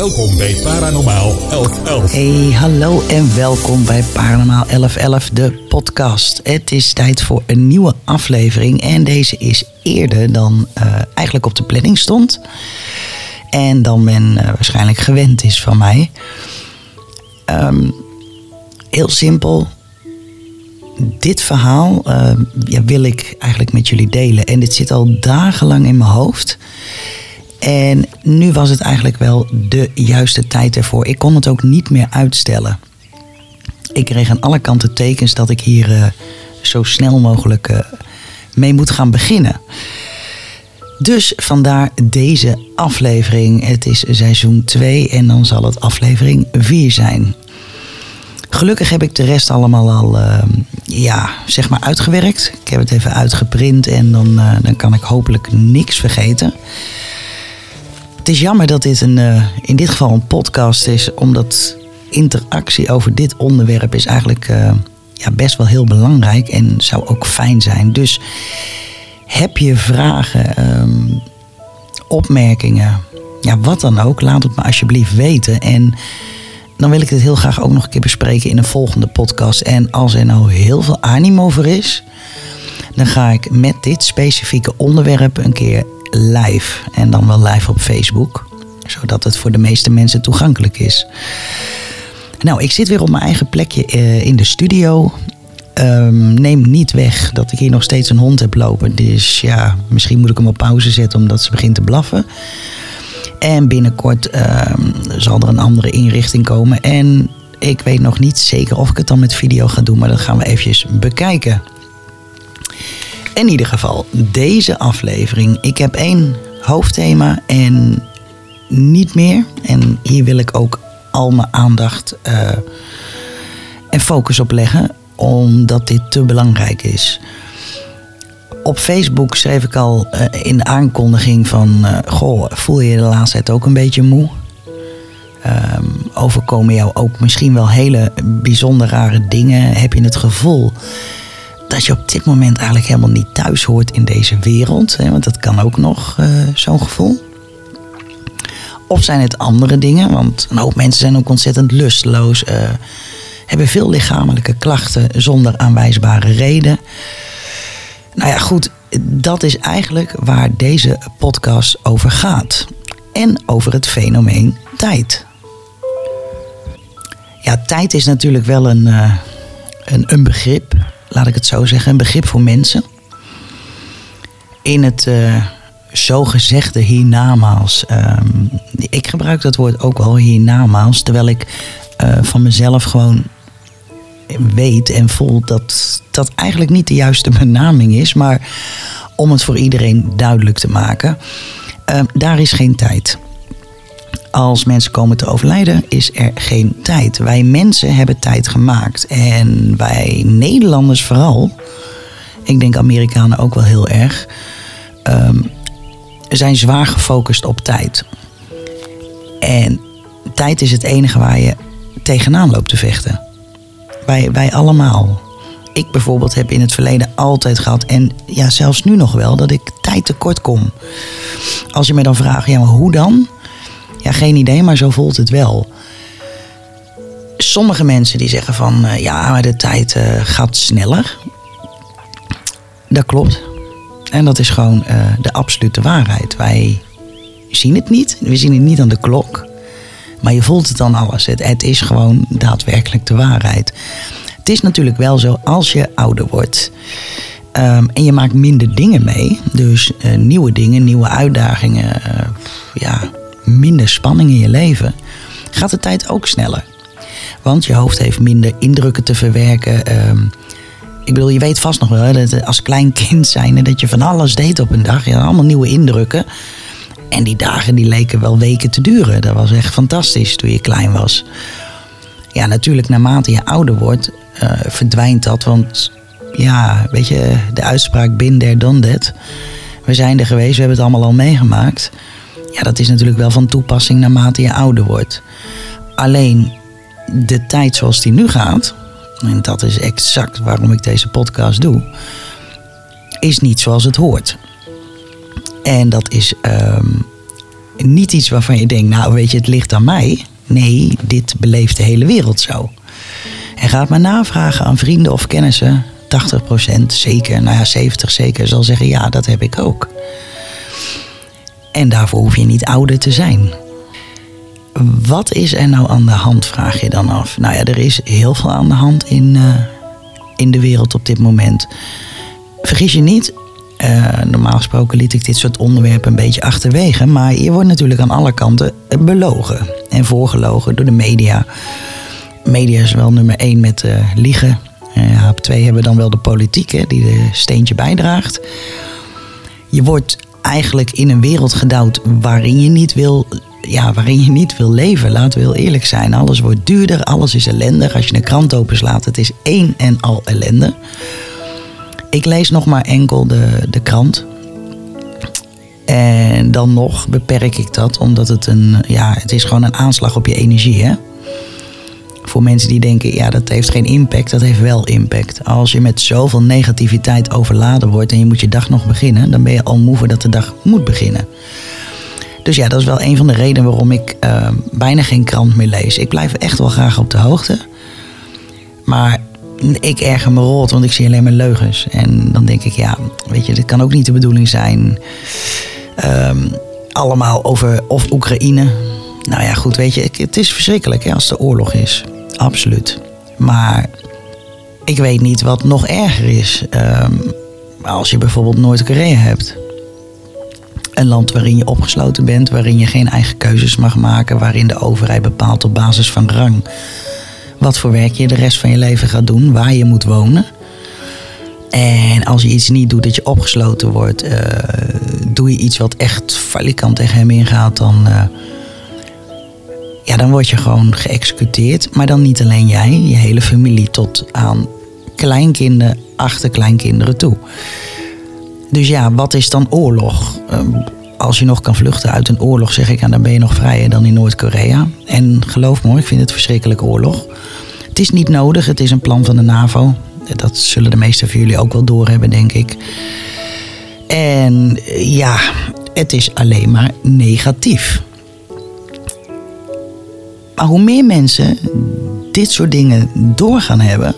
Welkom bij Paranormaal 1111. Hey, hallo en welkom bij Paranormaal 1111, de podcast. Het is tijd voor een nieuwe aflevering en deze is eerder dan uh, eigenlijk op de planning stond. En dan men uh, waarschijnlijk gewend is van mij. Um, heel simpel. Dit verhaal uh, ja, wil ik eigenlijk met jullie delen. En dit zit al dagenlang in mijn hoofd. En nu was het eigenlijk wel de juiste tijd ervoor. Ik kon het ook niet meer uitstellen. Ik kreeg aan alle kanten tekens dat ik hier uh, zo snel mogelijk uh, mee moet gaan beginnen. Dus vandaar deze aflevering. Het is seizoen 2 en dan zal het aflevering 4 zijn. Gelukkig heb ik de rest allemaal al uh, ja, zeg maar uitgewerkt. Ik heb het even uitgeprint en dan, dan kan ik hopelijk niks vergeten. Het is jammer dat dit een, uh, in dit geval een podcast is, omdat interactie over dit onderwerp is eigenlijk ja, best wel heel belangrijk en zou ook fijn zijn. Dus heb je vragen, um, opmerkingen, ja, wat dan ook, laat het me alsjeblieft weten. En dan wil ik dit heel graag ook nog een keer bespreken in een volgende podcast. En als er nou heel veel animo voor is, dan ga ik met dit specifieke onderwerp een keer live. En dan wel live op Facebook, zodat het voor de meeste mensen toegankelijk is. Nou, ik zit weer op mijn eigen plekje in de studio. Um, neem niet weg dat ik hier nog steeds een hond heb lopen. Dus ja, misschien moet ik hem op pauze zetten omdat ze begint te blaffen. En binnenkort um, zal er een andere inrichting komen. En ik weet nog niet zeker of ik het dan met video ga doen, maar dat gaan we eventjes bekijken. In ieder geval, deze aflevering. Ik heb één hoofdthema en niet meer. En hier wil ik ook al mijn aandacht uh, en focus op leggen, omdat dit te belangrijk is. Op Facebook schreef ik al uh, in de aankondiging van... Uh, goh, voel je de laatste tijd ook een beetje moe? Um, overkomen jou ook misschien wel hele bijzonder rare dingen? Heb je het gevoel dat je op dit moment eigenlijk helemaal niet thuis hoort in deze wereld? Hè? Want dat kan ook nog, uh, zo'n gevoel. Of zijn het andere dingen? Want een hoop mensen zijn ook ontzettend lusteloos... hebben veel lichamelijke klachten zonder aanwijsbare reden... Nou ja, goed, dat is eigenlijk waar deze podcast over gaat. En over het fenomeen tijd. Ja, tijd is natuurlijk wel een, uh, een, een, begrip, laat ik het zo zeggen, een begrip voor mensen. In het uh, zogezegde hiernamaals. Um, ik gebruik dat woord ook wel hiernamaals, terwijl ik uh, van mezelf gewoon weet en voel dat dat eigenlijk niet de juiste benaming is. Maar om het voor iedereen duidelijk te maken, uh, daar is geen tijd. Als mensen komen te overlijden, is er geen tijd. Wij mensen hebben tijd gemaakt. En wij Nederlanders vooral, ik denk Amerikanen ook wel heel erg, um, zijn zwaar gefocust op tijd. En tijd is het enige waar je tegenaan loopt te vechten. Wij, wij allemaal. Ik bijvoorbeeld heb in het verleden altijd gehad, en ja, zelfs nu nog wel, dat ik tijd tekort kom. Als je me dan vraagt, ja, maar hoe dan? Ja, geen idee, maar zo voelt het wel. Sommige mensen die zeggen van, uh, ja, maar de tijd uh, gaat sneller. Dat klopt. En dat is gewoon uh, de absolute waarheid. Wij zien het niet. We zien het niet aan de klok. Maar je voelt het dan alles. Het, het is gewoon daadwerkelijk de waarheid. Het is natuurlijk wel zo als je ouder wordt. Um, en je maakt minder dingen mee. Dus nieuwe dingen, nieuwe uitdagingen. Ja, minder spanning in je leven. Gaat de tijd ook sneller. Want je hoofd heeft minder indrukken te verwerken. Um, ik bedoel, je weet vast nog wel dat als klein kind zijn dat je van alles deed op een dag. Je had allemaal nieuwe indrukken. En die dagen die leken wel weken te duren. Dat was echt fantastisch toen je klein was. Ja, natuurlijk naarmate je ouder wordt, uh, verdwijnt dat. Want ja, weet je, de uitspraak bin der that. We zijn er geweest, we hebben het allemaal al meegemaakt. Ja, dat is natuurlijk wel van toepassing naarmate je ouder wordt. Alleen de tijd zoals die nu gaat, en dat is exact waarom ik deze podcast doe, is niet zoals het hoort. En dat is um, niet iets waarvan je denkt, nou weet je, het ligt aan mij. Nee, dit beleeft de hele wereld zo. En gaat maar navragen aan vrienden of kennissen. 80% zeker, nou ja, 70% zeker zal zeggen, ja, dat heb ik ook. En daarvoor hoef je niet ouder te zijn. Wat is er nou aan de hand, vraag je dan af. Nou ja, er is heel veel aan de hand in, uh, in de wereld op dit moment. Vergis je niet, uh, normaal gesproken liet ik dit soort onderwerpen een beetje achterwege. Maar je wordt natuurlijk aan alle kanten belogen en voorgelogen door de media. Media is wel nummer één met uh, liegen. Uh, op twee hebben we dan wel de politiek, hè, die de steentje bijdraagt. Je wordt eigenlijk in een wereld gedouwd waarin je niet wil, ja, waarin je niet wil leven. Laten we heel eerlijk zijn. Alles wordt duurder, alles is ellendig. Als je een krant openslaat, het is één en al ellende. Ik lees nog maar enkel de, de krant. En dan nog beperk ik dat, omdat het een, ja, het is gewoon een aanslag op je energie. Hè? Voor mensen die denken, ja, dat heeft geen impact, dat heeft wel impact. Als je met zoveel negativiteit overladen wordt en je moet je dag nog beginnen, dan ben je al moe voordat de dag moet beginnen. Dus ja, dat is wel een van de redenen waarom ik uh, bijna geen krant meer lees. Ik blijf echt wel graag op de hoogte. Maar ik erger me rot, want ik zie alleen maar leugens. En dan denk ik, ja, weet je, dit kan ook niet de bedoeling zijn. Um, allemaal over of Oekraïne. Nou ja, goed, weet je, het is verschrikkelijk hè, als er oorlog is. Absoluut. Maar ik weet niet wat nog erger is. Um, als je bijvoorbeeld Noord-Korea hebt. Een land waarin je opgesloten bent, waarin je geen eigen keuzes mag maken, waarin de overheid bepaalt op basis van rang wat voor werk je de rest van je leven gaat doen, waar je moet wonen. En als je iets niet doet dat je opgesloten wordt, uh, doe je iets wat echt falikant tegen hem ingaat, dan, uh, ja, dan word je gewoon geëxecuteerd. Maar dan niet alleen jij, je hele familie tot aan kleinkinderen, achterkleinkinderen toe. Dus ja, wat is dan oorlog? Uh, als je nog kan vluchten uit een oorlog, zeg ik, dan ben je nog vrijer dan in Noord-Korea. En geloof me, ik vind het verschrikkelijk oorlog. Het is niet nodig, het is een plan van de NAVO. Dat zullen de meesten van jullie ook wel doorhebben, denk ik. En ja, het is alleen maar negatief. Maar hoe meer mensen dit soort dingen door gaan hebben,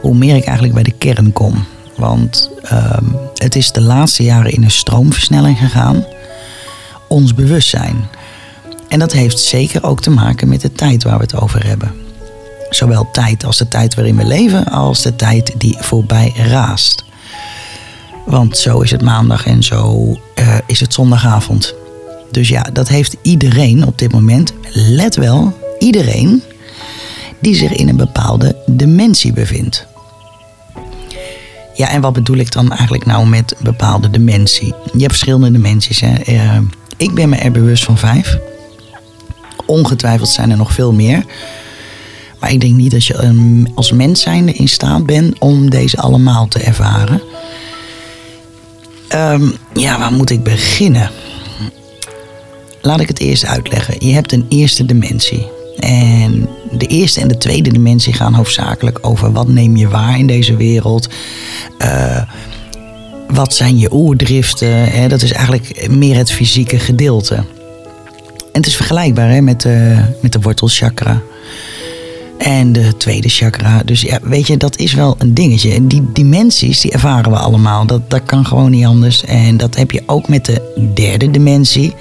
hoe meer ik eigenlijk bij de kern kom. Want um, het is de laatste jaren in een stroomversnelling gegaan. Ons bewustzijn. En dat heeft zeker ook te maken met de tijd waar we het over hebben. Zowel tijd als de tijd waarin we leven, als de tijd die voorbij raast. Want zo is het maandag en zo uh, is het zondagavond. Dus ja, dat heeft iedereen op dit moment, let wel, iedereen die zich in een bepaalde dimensie bevindt. Ja, en wat bedoel ik dan eigenlijk nou met bepaalde dementie? Je hebt verschillende dimensies. Hè? Uh, ik ben me er bewust van vijf. Ongetwijfeld zijn er nog veel meer. Maar ik denk niet dat je um, als mens zijnde in staat bent om deze allemaal te ervaren. Um, ja, waar moet ik beginnen? Laat ik het eerst uitleggen. Je hebt een eerste dimensie. En de eerste en de tweede dimensie gaan hoofdzakelijk over wat neem je waar in deze wereld. Uh, wat zijn je oerdriften? Hè? Dat is eigenlijk meer het fysieke gedeelte. En het is vergelijkbaar hè, met, de, met de wortelchakra. En de tweede chakra. Dus ja, weet je, dat is wel een dingetje. En die dimensies, die ervaren we allemaal. Dat, dat kan gewoon niet anders. En dat heb je ook met de derde dimensie.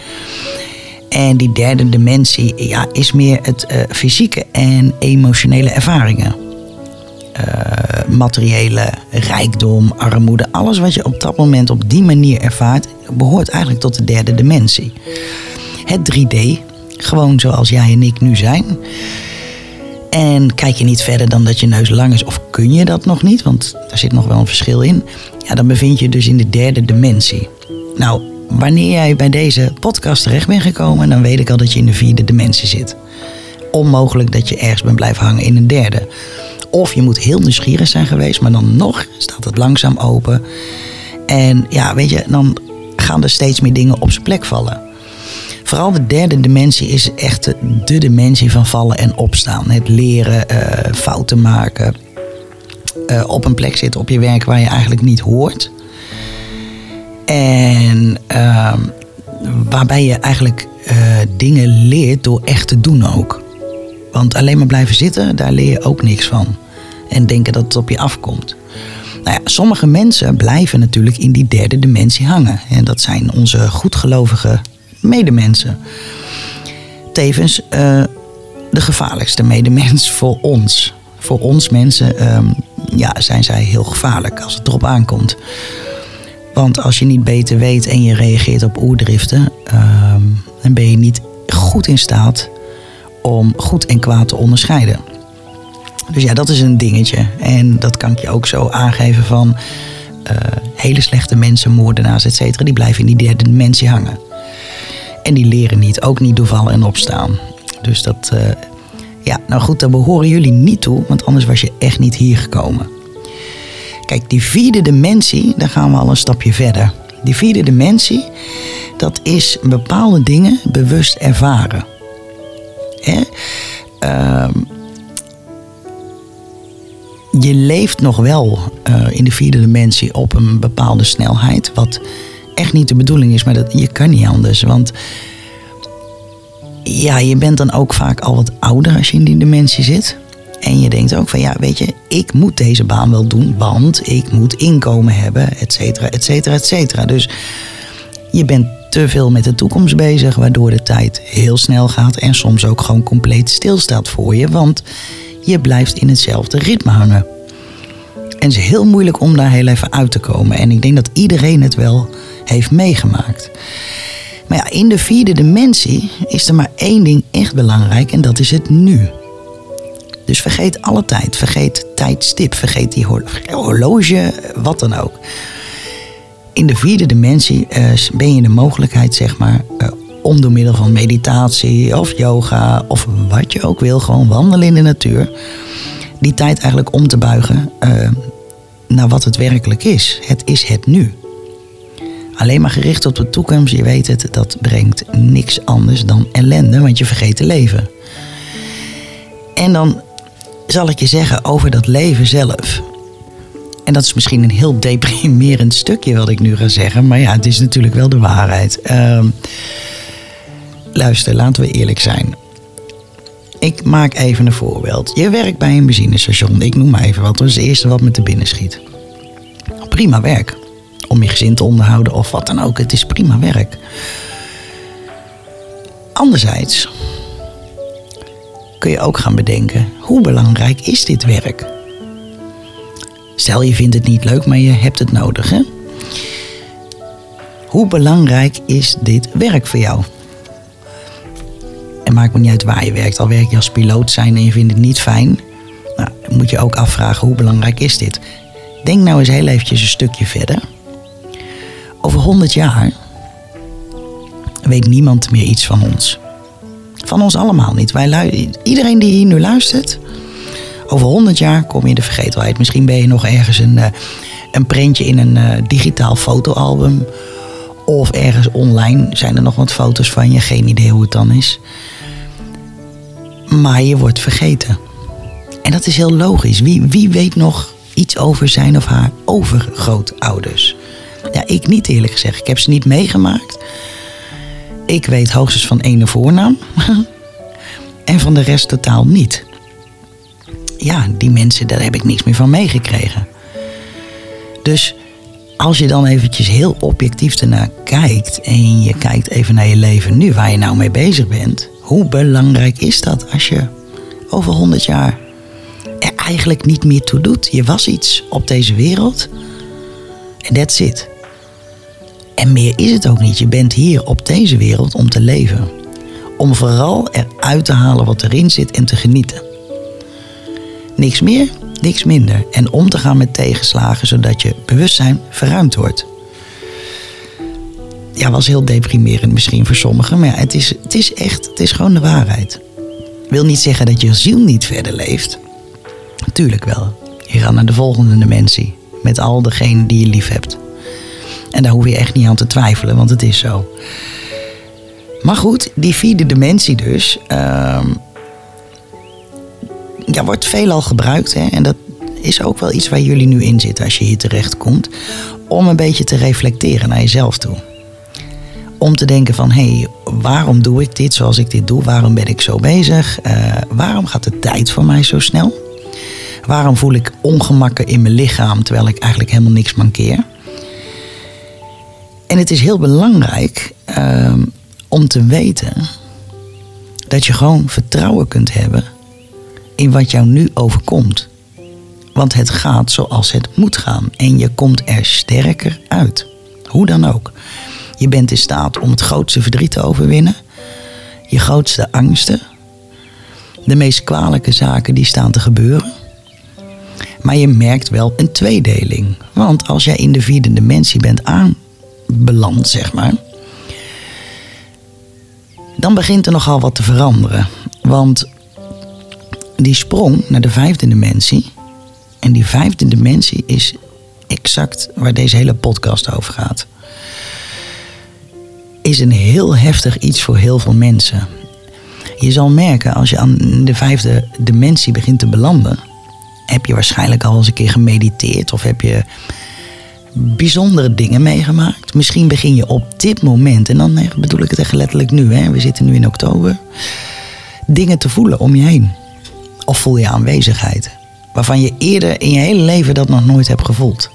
En die derde dimensie ja, is meer het uh, fysieke en emotionele ervaringen. Uh, materiële rijkdom, armoede, alles wat je op dat moment op die manier ervaart, behoort eigenlijk tot de derde dimensie. Het 3D, gewoon zoals jij en ik nu zijn. En kijk je niet verder dan dat je neus lang is, of kun je dat nog niet, want daar zit nog wel een verschil in. Ja, dan bevind je dus in de derde dimensie. Nou, wanneer jij bij deze podcast terecht bent gekomen, dan weet ik al dat je in de vierde dimensie zit. Onmogelijk dat je ergens bent blijven hangen in een derde. Of je moet heel nieuwsgierig zijn geweest, maar dan nog staat het langzaam open. En ja, weet je, dan gaan er steeds meer dingen op zijn plek vallen. Vooral de derde dimensie is echt de dimensie van vallen en opstaan. Het leren, uh, fouten maken, uh, op een plek zitten op je werk waar je eigenlijk niet hoort. En uh, waarbij je eigenlijk eh, dingen leert door echt te doen ook. Want alleen maar blijven zitten, daar leer je ook niks van. En denken dat het op je afkomt. Nou ja, sommige mensen blijven natuurlijk in die derde dimensie hangen. En dat zijn onze goedgelovige medemensen. Tevens uh, de gevaarlijkste medemens voor ons. Voor ons mensen um, ja, zijn zij heel gevaarlijk als het erop aankomt. Want als je niet beter weet en je reageert op oerdriften, um, dan ben je niet goed in staat om goed en kwaad te onderscheiden. Dus ja, dat is een dingetje. En dat kan ik je ook zo aangeven van uh, hele slechte mensen, moordenaars, et cetera, die blijven in die derde dimensie hangen. En die leren niet, ook niet doorvallen en opstaan. Dus dat, uh, ja, nou goed, daar behoren jullie niet toe, want anders was je echt niet hier gekomen. Kijk, die vierde dimensie, daar gaan we al een stapje verder. Die vierde dimensie, dat is bepaalde dingen bewust ervaren. Hè? Uh, je leeft nog wel uh, in de vierde dimensie op een bepaalde snelheid. Wat echt niet de bedoeling is, maar dat, je kan niet anders. Want ja, je bent dan ook vaak al wat ouder als je in die dimensie zit. En je denkt ook van ja, weet je, ik moet deze baan wel doen, want ik moet inkomen hebben, et cetera, et cetera, et cetera. Dus je bent te veel met de toekomst bezig, waardoor de tijd heel snel gaat en soms ook gewoon compleet stilstaat voor je, want je blijft in hetzelfde ritme hangen. En het is heel moeilijk om daar heel even uit te komen. En ik denk dat iedereen het wel heeft meegemaakt. Maar ja, in de vierde dimensie is er maar één ding echt belangrijk en dat is het nu. Dus vergeet alle tijd, vergeet tijdstip, vergeet die horloge, wat dan ook. In de vierde dimensie uh, ben je de mogelijkheid, zeg maar, uh, om door middel van meditatie of yoga of wat je ook wil, gewoon wandelen in de natuur, die tijd eigenlijk om te buigen uh, naar wat het werkelijk is. Het is het nu. Alleen maar gericht op de toekomst, je weet het, dat brengt niks anders dan ellende, want je vergeet te leven. En dan zal ik je zeggen over dat leven zelf. En dat is misschien een heel deprimerend stukje wat ik nu ga zeggen, maar ja, het is natuurlijk wel de waarheid. Uh, luister, laten we eerlijk zijn. Ik maak even een voorbeeld. Je werkt bij een benzinestation, ik noem maar even wat, dat is het eerste wat me te binnen schiet. Prima werk om je gezin te onderhouden of wat dan ook. Het is prima werk. Anderzijds kun je ook gaan bedenken: hoe belangrijk is dit werk? Stel je vindt het niet leuk, maar je hebt het nodig. Hoe belangrijk is dit werk voor jou? En maakt me niet uit waar je werkt. Al werk je als piloot zijn en je vindt het niet fijn. Nou, dan moet je ook afvragen hoe belangrijk is dit? Denk nou eens heel eventjes een stukje verder over 100 jaar weet niemand meer iets van ons. Van ons allemaal niet. Wij iedereen die hier nu luistert, over 100 jaar kom je in de vergetelheid. Misschien ben je nog ergens een, eh, een printje in een uh, digitaal fotoalbum. Of ergens online zijn er nog wat foto's van je. Geen idee hoe het dan is. Maar je wordt vergeten. En dat is heel logisch. Wie, wie weet nog iets over zijn of haar overgrootouders? Ja, ik niet eerlijk gezegd. Ik heb ze niet meegemaakt. Ik weet hoogstens van ene voornaam. en van de rest totaal niet. Ja, die mensen, daar heb ik niks meer van meegekregen. Dus als je dan eventjes heel objectief ernaar kijkt en je kijkt even naar je leven nu, waar je nou mee bezig bent, hoe belangrijk is dat als je over 100 jaar er eigenlijk niet meer toe doet? Je was iets op deze wereld en that's it. En meer is het ook niet. Je bent hier op deze wereld om te leven. Om vooral eruit te halen wat erin zit en te genieten. Niks meer, niks minder. En om te gaan met tegenslagen zodat je bewustzijn verruimd wordt. Ja, was heel deprimerend misschien voor sommigen, maar het, is, het is echt, het is gewoon de waarheid. Wil niet zeggen dat je ziel niet verder leeft. Tuurlijk wel. Je gaat naar de volgende dimensie. Met al degenen die je lief hebt. En daar hoef je echt niet aan te twijfelen, want het is zo. Maar goed, die vierde dimensie dus. Uh, ja, wordt veelal gebruikt. Hè? En dat is ook wel iets waar jullie nu in zitten als je hier terecht komt. Om een beetje te reflecteren naar jezelf toe. om te denken van hé, hey, waarom doe ik dit zoals ik dit doe? Waarom ben ik zo bezig? Uh, waarom gaat de tijd voor mij zo snel? Waarom voel ik ongemakken in mijn lichaam terwijl ik eigenlijk helemaal niks mankeer? En het is heel belangrijk uh, om te weten dat je gewoon vertrouwen kunt hebben in wat jou nu overkomt. Want het gaat zoals het moet gaan en je komt er sterker uit. Hoe dan ook. Je bent in staat om het grootste verdriet te overwinnen, je grootste angsten, de meest kwalijke zaken die staan te gebeuren. Maar je merkt wel een tweedeling. Want als jij in de vierde dimensie bent aanbeland, zeg maar, dan begint er nogal wat te veranderen. Want die sprong naar de vijfde dimensie, en die vijfde dimensie is exact waar deze hele podcast over gaat. Is een heel heftig iets voor heel veel mensen. Je zal merken als je aan de vijfde dimensie begint te belanden, heb je waarschijnlijk al eens een keer gemediteerd of heb je bijzondere dingen meegemaakt. Misschien begin je op dit moment, en dan bedoel ik het echt letterlijk nu, hè, we zitten nu in oktober, dingen te voelen om je heen. Of voel je aanwezigheid waarvan je eerder in je hele leven dat nog nooit hebt gevoeld.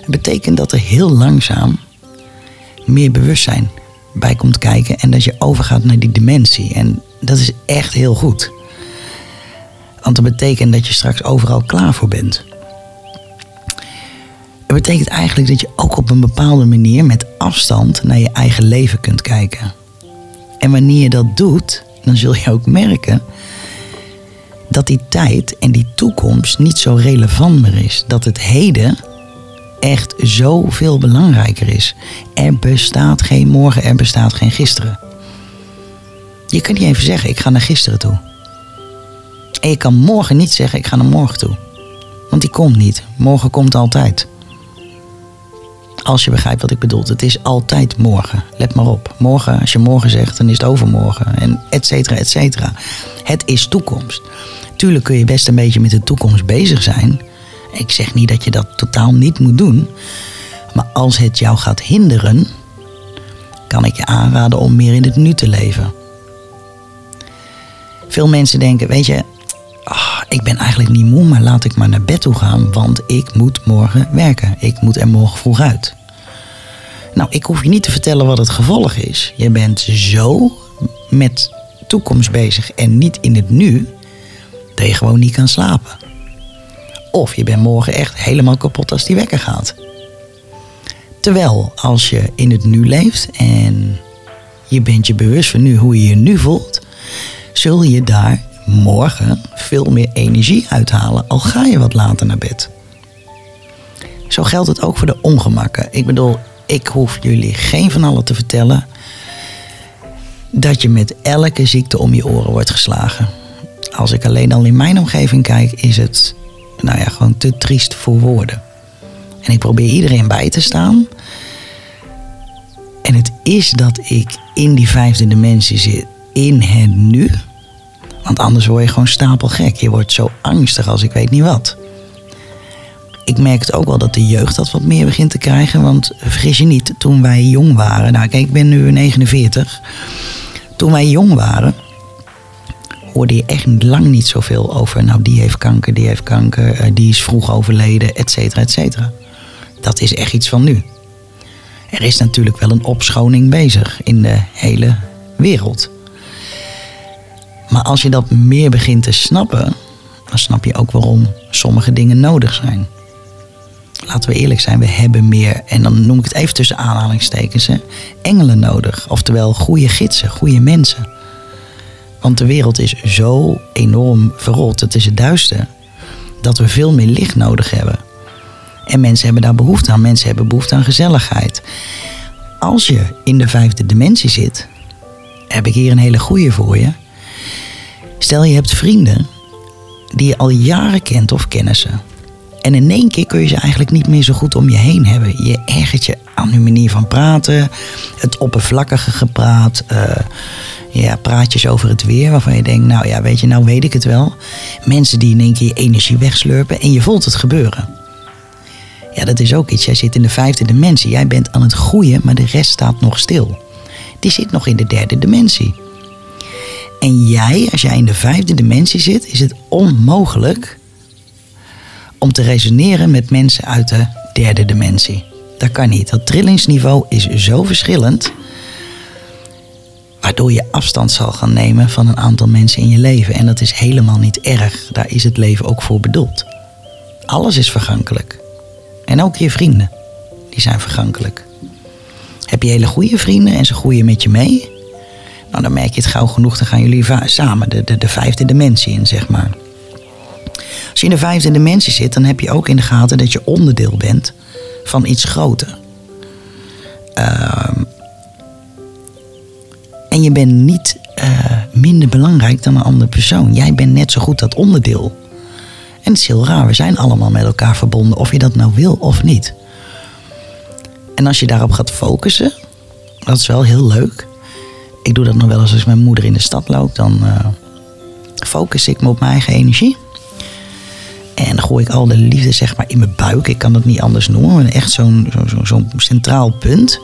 Het betekent dat er heel langzaam meer bewustzijn bij komt kijken en dat je overgaat naar die dimensie. En dat is echt heel goed. Want dat betekent dat je straks overal klaar voor bent. Het betekent eigenlijk dat je ook op een bepaalde manier met afstand naar je eigen leven kunt kijken. En wanneer je dat doet, dan zul je ook merken dat die tijd en die toekomst niet zo relevant meer is. Dat het heden echt zoveel belangrijker is. Er bestaat geen morgen, er bestaat geen gisteren. Je kunt niet even zeggen, ik ga naar gisteren toe. En je kan morgen niet zeggen, ik ga naar morgen toe. Want die komt niet. Morgen komt altijd. Als je begrijpt wat ik bedoel. Het is altijd morgen. Let maar op. Morgen, als je morgen zegt, dan is het overmorgen. En et cetera, et cetera. Het is toekomst. Tuurlijk kun je best een beetje met de toekomst bezig zijn. Ik zeg niet dat je dat totaal niet moet doen. Maar als het jou gaat hinderen, kan ik je aanraden om meer in het nu te leven. Veel mensen denken, weet je, ik ben eigenlijk niet moe, maar laat ik maar naar bed toe gaan, want ik moet morgen werken. Ik moet er morgen vroeg uit. Nou, ik hoef je niet te vertellen wat het gevolg is. Je bent zo met toekomst bezig en niet in het nu, dat je gewoon niet kan slapen. Of je bent morgen echt helemaal kapot als die wekker gaat. Terwijl als je in het nu leeft en je bent je bewust van nu hoe je je nu voelt, zul je daar morgen veel meer energie uithalen, al ga je wat later naar bed. Zo geldt het ook voor de ongemakken. Ik bedoel, ik hoef jullie geen van allen te vertellen dat je met elke ziekte om je oren wordt geslagen als ik alleen al in mijn omgeving kijk, is het nou ja, gewoon te triest voor woorden. En ik probeer iedereen bij te staan. En het is dat ik in die vijfde dimensie zit, in het nu. Want anders word je gewoon stapelgek. Je wordt zo angstig als ik weet niet wat. Ik merk het ook wel dat de jeugd dat wat meer begint te krijgen. Want vergis je niet, toen wij jong waren. Nou, kijk, ik ben nu 49. Toen wij jong waren hoorde je echt lang niet zoveel over. Nou, die heeft kanker, die heeft kanker, eh, die is vroeg overleden, et cetera, et cetera. Dat is echt iets van nu. Er is natuurlijk wel een opschoning bezig in de hele wereld. Maar als je dat meer begint te snappen, dan snap je ook waarom sommige dingen nodig zijn. Laten we eerlijk zijn, we hebben meer, en dan noem ik het even tussen aanhalingstekens, engelen nodig. Oftewel goede gidsen, goede mensen. Want de wereld is zo enorm verrot. Het is het duister. Dat we veel meer licht nodig hebben. En mensen hebben daar behoefte aan. Mensen hebben behoefte aan gezelligheid. Als je in de vijfde dimensie zit, heb ik hier een hele goeie voor je. Stel je hebt vrienden die je al jaren kent of kennissen. En in één keer kun je ze eigenlijk niet meer zo goed om je heen hebben. Je ergert je aan hun manier van praten, het oppervlakkige gepraat. Uh, ja, praatjes over het weer waarvan je denkt, nou ja, weet je, nou weet ik het wel. Mensen die in één keer je energie wegslurpen en je voelt het gebeuren. Ja, dat is ook iets. Jij zit in de vijfde dimensie. Jij bent aan het groeien, maar de rest staat nog stil. Die zit nog in de derde dimensie. En jij, als jij in de vijfde dimensie zit, is het onmogelijk om te resoneren met mensen uit de derde dimensie. Dat kan niet. Dat trillingsniveau is zo verschillend. Waardoor je afstand zal gaan nemen van een aantal mensen in je leven. En dat is helemaal niet erg. Daar is het leven ook voor bedoeld. Alles is vergankelijk. En ook je vrienden. Die zijn vergankelijk. Heb je hele goede vrienden en ze groeien met je mee? Nou, dan merk je het gauw genoeg. Dan gaan jullie samen de, de, de vijfde dimensie in, zeg maar. Als je in de vijfde dimensie zit, dan heb je ook in de gaten dat je onderdeel bent van iets groter. Ehm, en je bent niet uh, minder belangrijk dan een andere persoon. Jij bent net zo goed dat onderdeel. En het is heel raar, we zijn allemaal met elkaar verbonden, of je dat nou wil of niet. En als je daarop gaat focussen, dat is wel heel leuk. Ik doe dat nog wel eens als mijn moeder in de stad loopt, dan uh, focus ik me op mijn eigen energie. En dan gooi ik al de liefde zeg maar in mijn buik. Ik kan dat niet anders noemen. Echt zo'n zo, zo, centraal punt.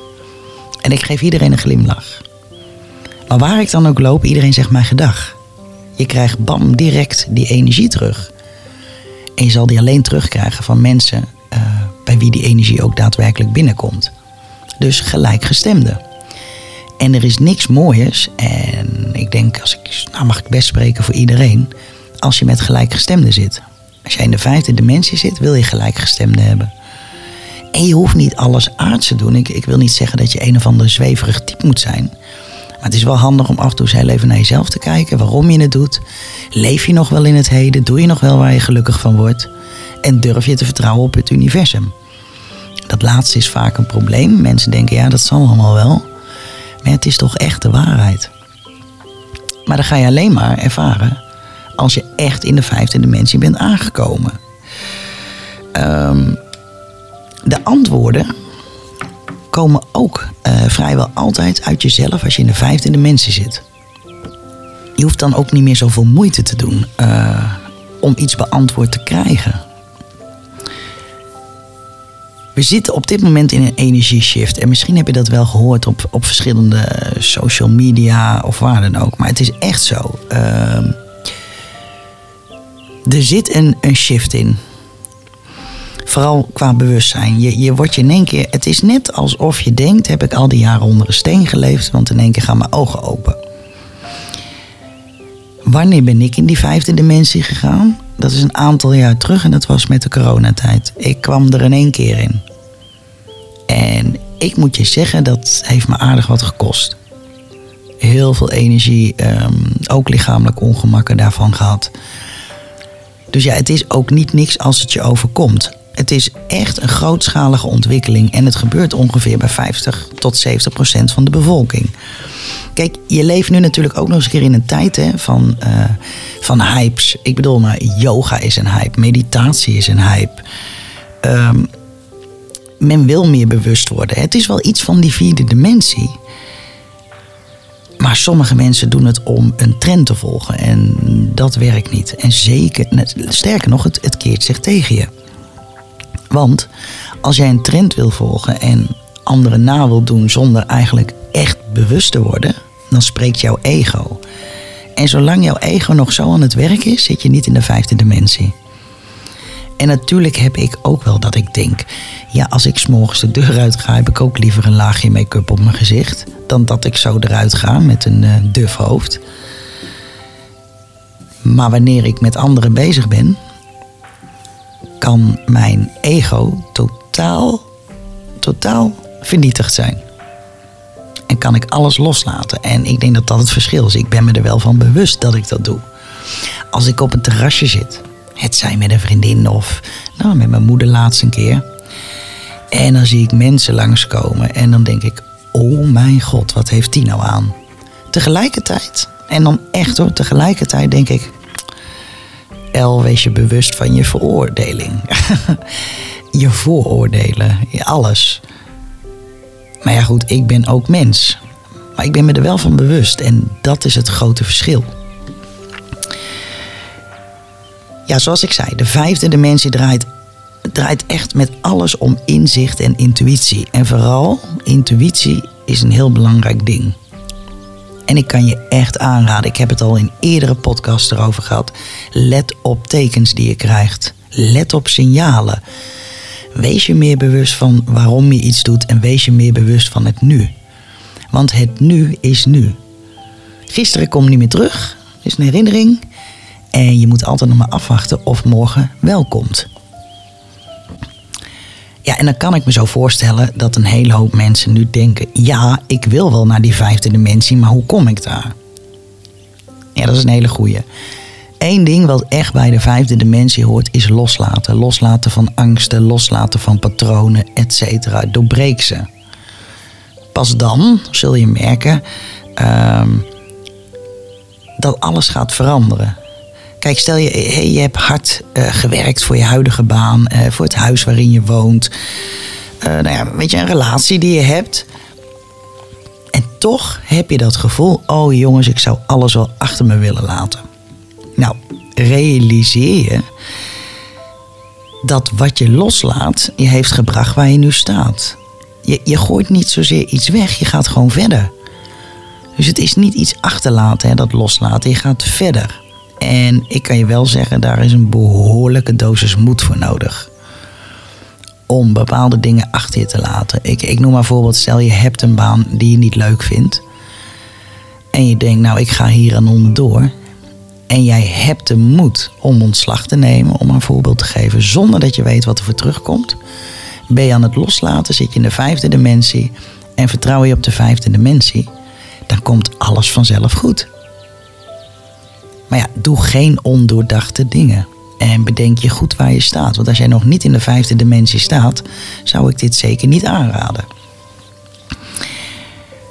En ik geef iedereen een glimlach. Maar waar ik dan ook loop, iedereen zegt mij gedag. Je krijgt bam direct die energie terug. En je zal die alleen terugkrijgen van mensen uh, bij wie die energie ook daadwerkelijk binnenkomt. Dus gelijkgestemde. En er is niks mooiers. En ik denk, als ik, nou mag ik best spreken voor iedereen. Als je met gelijkgestemden zit. Als jij in de vijfde dimensie zit, wil je gelijkgestemde hebben. En je hoeft niet alles aards te doen. Ik, ik wil niet zeggen dat je een of ander zweverig type moet zijn. Maar het is wel handig om af en toe eens heel even naar jezelf te kijken. Waarom je het doet. Leef je nog wel in het heden? Doe je nog wel waar je gelukkig van wordt? En durf je te vertrouwen op het universum? Dat laatste is vaak een probleem. Mensen denken, ja, dat zal allemaal wel. Het is toch echt de waarheid. Maar dan ga je alleen maar ervaren als je echt in de vijfde dimensie bent aangekomen. Um, de antwoorden komen ook uh, vrijwel altijd uit jezelf als je in de vijfde dimensie zit. Je hoeft dan ook niet meer zoveel moeite te doen uh, om iets beantwoord te krijgen. We zitten op dit moment in een energieshift. En misschien heb je dat wel gehoord op, op verschillende social media of waar dan ook. Maar het is echt zo. Uh, er zit een, een shift in. Vooral qua bewustzijn. Je, je wordt je in één keer. Het is net alsof je denkt: heb ik al die jaren onder een steen geleefd? Want in één keer gaan mijn ogen open. Wanneer ben ik in die vijfde dimensie gegaan? Dat is een aantal jaar terug en dat was met de coronatijd. Ik kwam er in één keer in. En ik moet je zeggen, dat heeft me aardig wat gekost. Heel veel energie, um, ook lichamelijk ongemakken daarvan gehad. Dus ja, het is ook niet niks als het je overkomt. Het is echt een grootschalige ontwikkeling en het gebeurt ongeveer bij 50 tot 70 procent van de bevolking. Kijk, je leeft nu natuurlijk ook nog eens een keer in een tijd hè, van, uh, van hypes. Ik bedoel, maar yoga is een hype, meditatie is een hype. Um, men wil meer bewust worden. Het is wel iets van die vierde dimensie. Maar sommige mensen doen het om een trend te volgen. En dat werkt niet. En zeker, sterker nog, het, het keert zich tegen je. Want als jij een trend wil volgen en anderen na wil doen zonder eigenlijk echt bewust te worden, dan spreekt jouw ego. En zolang jouw ego nog zo aan het werk is, zit je niet in de vijfde dimensie. En natuurlijk heb ik ook wel dat ik denk, ja, als ik s'morgens de deur uit ga, heb ik ook liever een laagje make-up op mijn gezicht. Dan dat ik zo eruit ga met een uh, duf hoofd. Maar wanneer ik met anderen bezig ben, kan mijn ego totaal, totaal vernietigd zijn. En kan ik alles loslaten. En ik denk dat dat het verschil is. Ik ben me er wel van bewust dat ik dat doe. Als ik op een terrasje zit, het zijn met een vriendin of nou, met mijn moeder laatst een keer. En dan zie ik mensen langskomen en dan denk ik, oh mijn god, wat heeft die nou aan? Tegelijkertijd, en dan echt hoor, tegelijkertijd denk ik, El, wees je bewust van je veroordeling. je vooroordelen, alles. Maar ja goed, ik ben ook mens. Maar ik ben me er wel van bewust en dat is het grote verschil. Ja, zoals ik zei, de vijfde dimensie draait draait echt met alles om inzicht en intuïtie. En vooral, intuïtie is een heel belangrijk ding. En ik kan je echt aanraden, ik heb het al in eerdere podcasts erover gehad. Let op tekens die je krijgt. Let op signalen. Wees je meer bewust van waarom je iets doet en wees je meer bewust van het nu. Want het nu is nu. Gisteren komt niet meer terug, is een herinnering. En je moet altijd nog maar afwachten of morgen wel komt. Ja, en dan kan ik me zo voorstellen dat een hele hoop mensen nu denken: ja, ik wil wel naar die vijfde dimensie, maar hoe kom ik daar? Ja, dat is een hele goeie. Eén ding wat echt bij de vijfde dimensie hoort is loslaten. Loslaten van angsten, loslaten van patronen, etc. Doorbreek ze. Pas dan zul je merken ehm, dat alles gaat veranderen. Kijk, stel je, hey, je hebt hard uh, gewerkt voor je huidige baan, uh, voor het huis waarin je woont. Uh, nou ja, weet je, een relatie die je hebt. En toch heb je dat gevoel, oh jongens, ik zou alles wel achter me willen laten. Nou, realiseer je dat wat je loslaat, je heeft gebracht waar je nu staat. Je, je gooit niet zozeer iets weg, je gaat gewoon verder. Dus het is niet iets achterlaten, hè, dat loslaten. Je gaat verder. En ik kan je wel zeggen, daar is een behoorlijke dosis moed voor nodig. Om bepaalde dingen achter je te laten. Ik, ik noem maar voorbeeld, stel je hebt een baan die je niet leuk vindt. En je denkt, nou ik ga hier aan onderdoor. En jij hebt de moed om ontslag te nemen, om een voorbeeld te geven, zonder dat je weet wat er voor terugkomt. Ben je aan het loslaten, zit je in de vijfde dimensie en vertrouw je op de vijfde dimensie, dan komt alles vanzelf goed. Maar ja, doe geen ondoordachte dingen. En bedenk je goed waar je staat. Want als jij nog niet in de vijfde dimensie staat, zou ik dit zeker niet aanraden.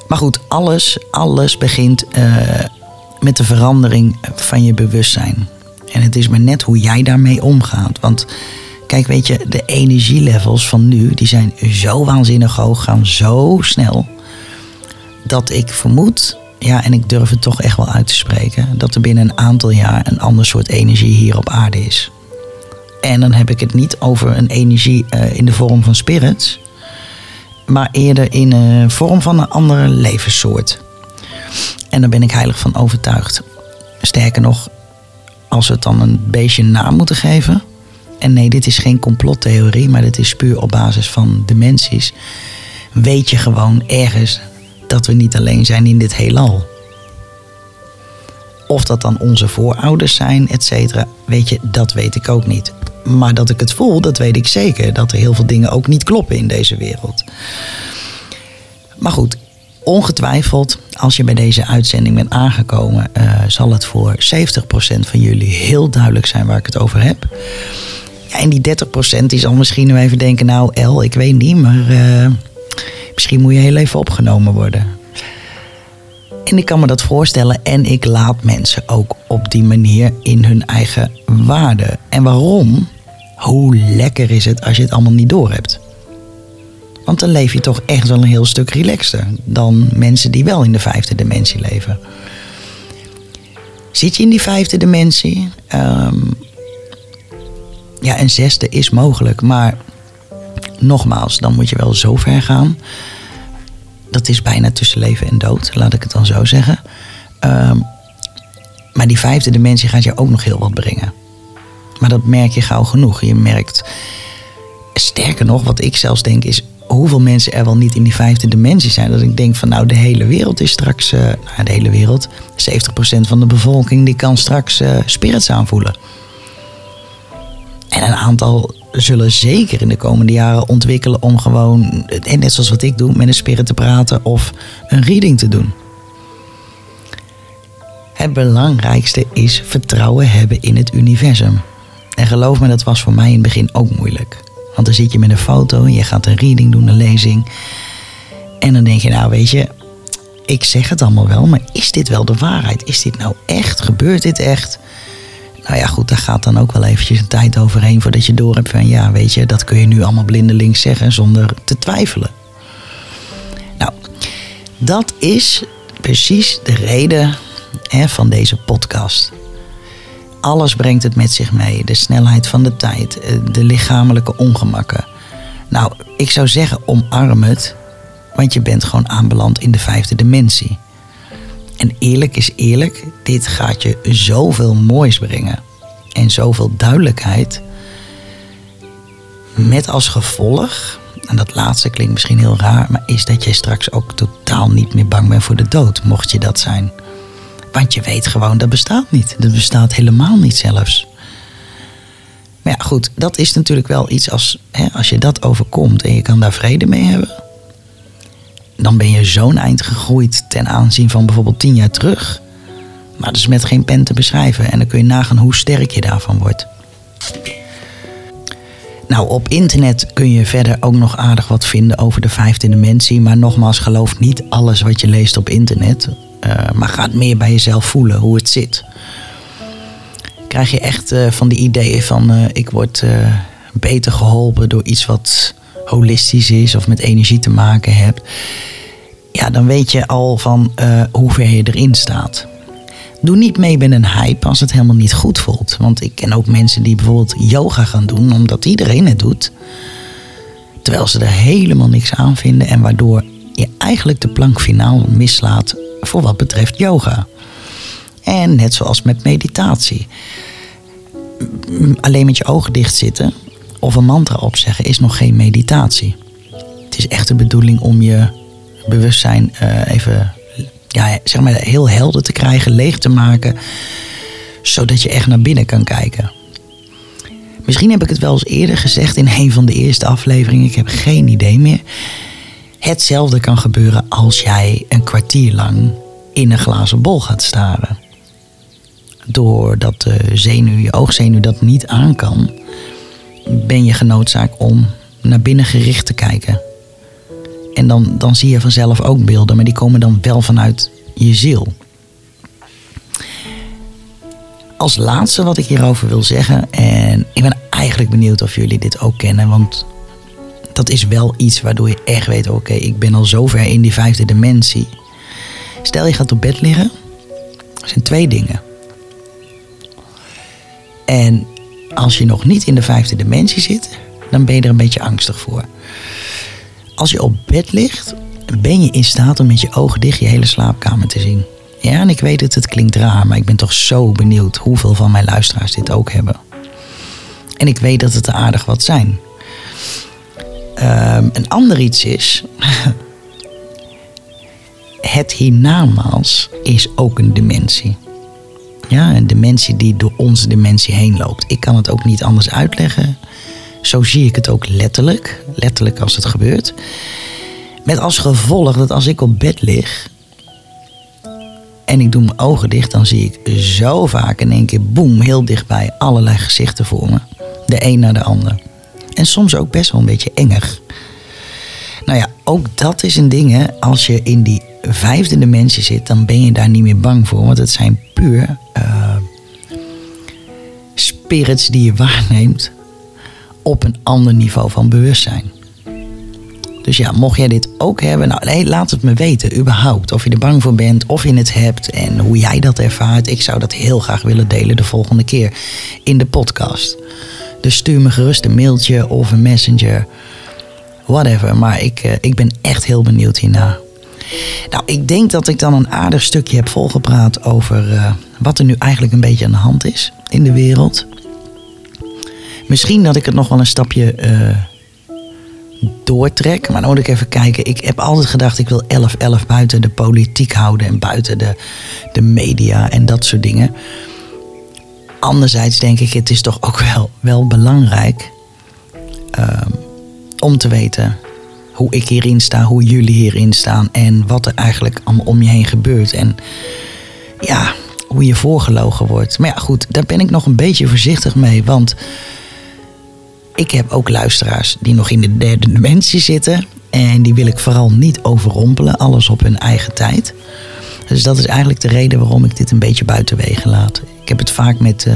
Maar goed, alles, alles begint uh, met de verandering van je bewustzijn. En het is maar net hoe jij daarmee omgaat. Want kijk, weet je, de energielevels van nu, die zijn zo waanzinnig hoog, gaan zo snel. Dat ik vermoed ja, en ik durf het toch echt wel uit te spreken, dat er binnen een aantal jaar een ander soort energie hier op aarde is. En dan heb ik het niet over een energie uh, in de vorm van spirits, maar eerder in een vorm van een andere levenssoort. En daar ben ik heilig van overtuigd. Sterker nog, als we het dan een beestje naam moeten geven. En nee, dit is geen complottheorie, maar dit is puur op basis van dimensies. Weet je gewoon ergens dat we niet alleen zijn in dit heelal. Of dat dan onze voorouders zijn, et cetera, weet je, dat weet ik ook niet. Maar dat ik het voel, dat weet ik zeker. Dat er heel veel dingen ook niet kloppen in deze wereld. Maar goed, ongetwijfeld, als je bij deze uitzending bent aangekomen, uh, zal het voor 70% van jullie heel duidelijk zijn waar ik het over heb. Ja, en die 30% die zal misschien nu even denken, nou El, ik weet niet, maar uh, Misschien moet je heel even opgenomen worden. En ik kan me dat voorstellen en ik laat mensen ook op die manier in hun eigen waarde. En waarom? Hoe lekker is het als je het allemaal niet doorhebt? Want dan leef je toch echt wel een heel stuk relaxter dan mensen die wel in de vijfde dimensie leven. Zit je in die vijfde dimensie? Um, ja, een zesde is mogelijk, maar nogmaals, dan moet je wel zo ver gaan. Dat is bijna tussen leven en dood, laat ik het dan zo zeggen. Um, maar die vijfde dimensie gaat je ook nog heel wat brengen. Maar dat merk je gauw genoeg. Je merkt, sterker nog, wat ik zelfs denk is hoeveel mensen er wel niet in die vijfde dimensie zijn. Dat ik denk van nou, de hele wereld is straks, uh, nou, de hele wereld, 70% van de bevolking die kan straks uh, spirits aanvoelen. En een aantal zullen zeker in de komende jaren ontwikkelen om gewoon, net zoals wat ik doe, met een spirit te praten of een reading te doen. Het belangrijkste is vertrouwen hebben in het universum. En geloof me, dat was voor mij in het begin ook moeilijk. Want dan zit je met een foto en je gaat een reading doen, een lezing. En dan denk je, nou weet je, ik zeg het allemaal wel, maar is dit wel de waarheid? Is dit nou echt? Gebeurt dit echt? Nou ja, goed, daar gaat dan ook wel eventjes een tijd overheen voordat je door hebt van ja, weet je, dat kun je nu allemaal blindelings zeggen zonder te twijfelen. Nou, dat is precies de reden hè, van deze podcast. alles brengt het met zich mee. De snelheid van de tijd, eh, de lichamelijke ongemakken. Nou, ik zou zeggen omarm het, want je bent gewoon aanbeland in de vijfde dimensie. En eerlijk is eerlijk, dit gaat je zoveel moois brengen. En zoveel duidelijkheid. Met als gevolg, en dat laatste klinkt misschien heel raar, maar is dat jij straks ook totaal niet meer bang bent voor de dood, mocht je dat zijn. Want je weet gewoon, dat bestaat niet. Dat bestaat helemaal niet zelfs. Maar ja, goed, dat is natuurlijk wel iets als, hè, als je dat overkomt en je kan daar vrede mee hebben. Dan ben je zo'n eind gegroeid ten aanzien van bijvoorbeeld tien jaar terug. Maar dat is met geen pen te beschrijven. En dan kun je nagaan hoe sterk je daarvan wordt. Nou, op internet kun je verder ook nog aardig wat vinden over de vijfde dimensie. Maar nogmaals, geloof niet alles wat je leest op internet. Uh, maar ga het meer bij jezelf voelen hoe het zit. Krijg je echt uh, van die ideeën van uh, ik word beter geholpen door iets wat holistisch is of met energie te maken hebt. Ja, dan weet je al van hoe ver je erin staat. Doe niet mee met een hype als het helemaal niet goed voelt. Want ik ken ook mensen die bijvoorbeeld yoga gaan doen omdat iedereen het doet. Terwijl ze er helemaal niks aan vinden en waardoor je eigenlijk de plank finaal mislaat voor wat betreft yoga. En net zoals met meditatie. Alleen met je ogen dicht zitten of een mantra opzeggen is nog geen meditatie. Het is echt de bedoeling om je bewustzijn uh, even ja, zeg maar heel helder te krijgen, leeg te maken, zodat je echt naar binnen kan kijken. Misschien heb ik het wel eens eerder gezegd in een van de eerste afleveringen, ik heb geen idee meer. Hetzelfde kan gebeuren als jij een kwartier lang in een glazen bol gaat staren. Doordat de zenuw, je oogzenuw dat niet aan kan, ben je genoodzaakt om naar binnen gericht te kijken. En dan, dan zie je vanzelf ook beelden, maar die komen dan wel vanuit je ziel. Als laatste wat ik hierover wil zeggen, en ik ben eigenlijk benieuwd of jullie dit ook kennen, want dat is wel iets waardoor je echt weet: oké, ik ben al zover in die vijfde dimensie. Stel je gaat op bed liggen, er zijn twee dingen. En als je nog niet in de vijfde dimensie zit, dan ben je er een beetje angstig voor. Als je op bed ligt, ben je in staat om met je ogen dicht je hele slaapkamer te zien. Ja, en ik weet dat het klinkt raar, maar ik ben toch zo benieuwd hoeveel van mijn luisteraars dit ook hebben. En ik weet dat het er aardig wat zijn. Um, een ander iets is. het hiernamaals is ook een dimensie. Ja, een dimensie die door onze dimensie heen loopt. Ik kan het ook niet anders uitleggen. Zo zie ik het ook letterlijk. Letterlijk als het gebeurt. Met als gevolg dat als ik op bed lig. En ik doe mijn ogen dicht, dan zie ik zo vaak in één keer boem, heel dichtbij allerlei gezichten voor me. De een naar de ander. En soms ook best wel een beetje enger. Nou ja, ook dat is een ding. Hè. Als je in die vijfde dimensie zit, dan ben je daar niet meer bang voor. Want het zijn puur uh, spirits die je waarneemt op een ander niveau van bewustzijn. Dus ja, mocht jij dit ook hebben, nou, laat het me weten, überhaupt. Of je er bang voor bent, of je het hebt en hoe jij dat ervaart. Ik zou dat heel graag willen delen de volgende keer in de podcast. Dus stuur me gerust een mailtje of een messenger. Whatever, maar ik, uh, ik ben echt heel benieuwd hierna. Nou, ik denk dat ik dan een aardig stukje heb volgepraat over uh, wat er nu eigenlijk een beetje aan de hand is in de wereld. Misschien dat ik het nog wel een stapje uh, doortrek. Maar dan moet ik even kijken. Ik heb altijd gedacht, ik wil 11-11 buiten de politiek houden en buiten de, de media en dat soort dingen. Anderzijds denk ik, het is toch ook wel, wel belangrijk uh, om te weten hoe ik hierin sta, hoe jullie hierin staan en wat er eigenlijk allemaal om je heen gebeurt. En ja, hoe je voorgelogen wordt. Maar ja, goed, daar ben ik nog een beetje voorzichtig mee, want ik heb ook luisteraars die nog in de derde dimensie zitten. En die wil ik vooral niet overrompelen, alles op hun eigen tijd. Dus dat is eigenlijk de reden waarom ik dit een beetje buiten wegen laat. Ik heb het vaak met, uh,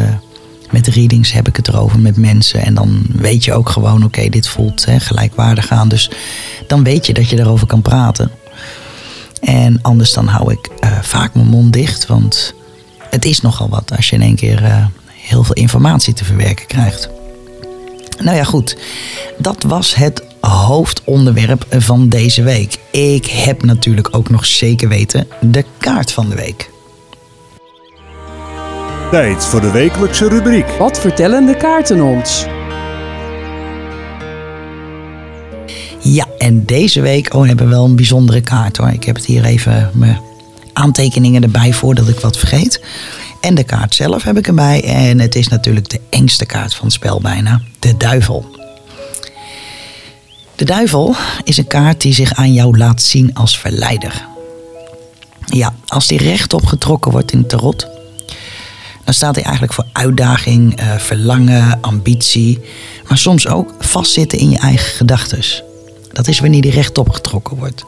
met readings, heb ik het erover met mensen. En dan weet je ook gewoon, oké, dit voelt hè, gelijkwaardig aan. Dus dan weet je dat je erover kan praten. En anders dan hou ik uh, vaak mijn mond dicht, want het is nogal wat als je in één keer uh, heel veel informatie te verwerken krijgt. Nou ja, goed. Dat was het hoofdonderwerp van deze week. Ik heb natuurlijk ook nog zeker weten de kaart van de week. Tijd voor de wekelijkse rubriek. Wat vertellen de kaarten ons? Ja, en deze week oh, hebben we wel een bijzondere kaart hoor. Ik heb het hier even mijn aantekeningen erbij voordat ik wat vergeet. En de kaart zelf heb ik erbij. En het is natuurlijk de engste kaart van het spel bijna. De duivel. De duivel is een kaart die zich aan jou laat zien als verleider. Ja, als die rechtop getrokken wordt in het tarot, dan staat hij eigenlijk voor uitdaging, eh, verlangen, ambitie, maar soms ook vastzitten in je eigen gedachten. Dat is wanneer die rechtop getrokken wordt.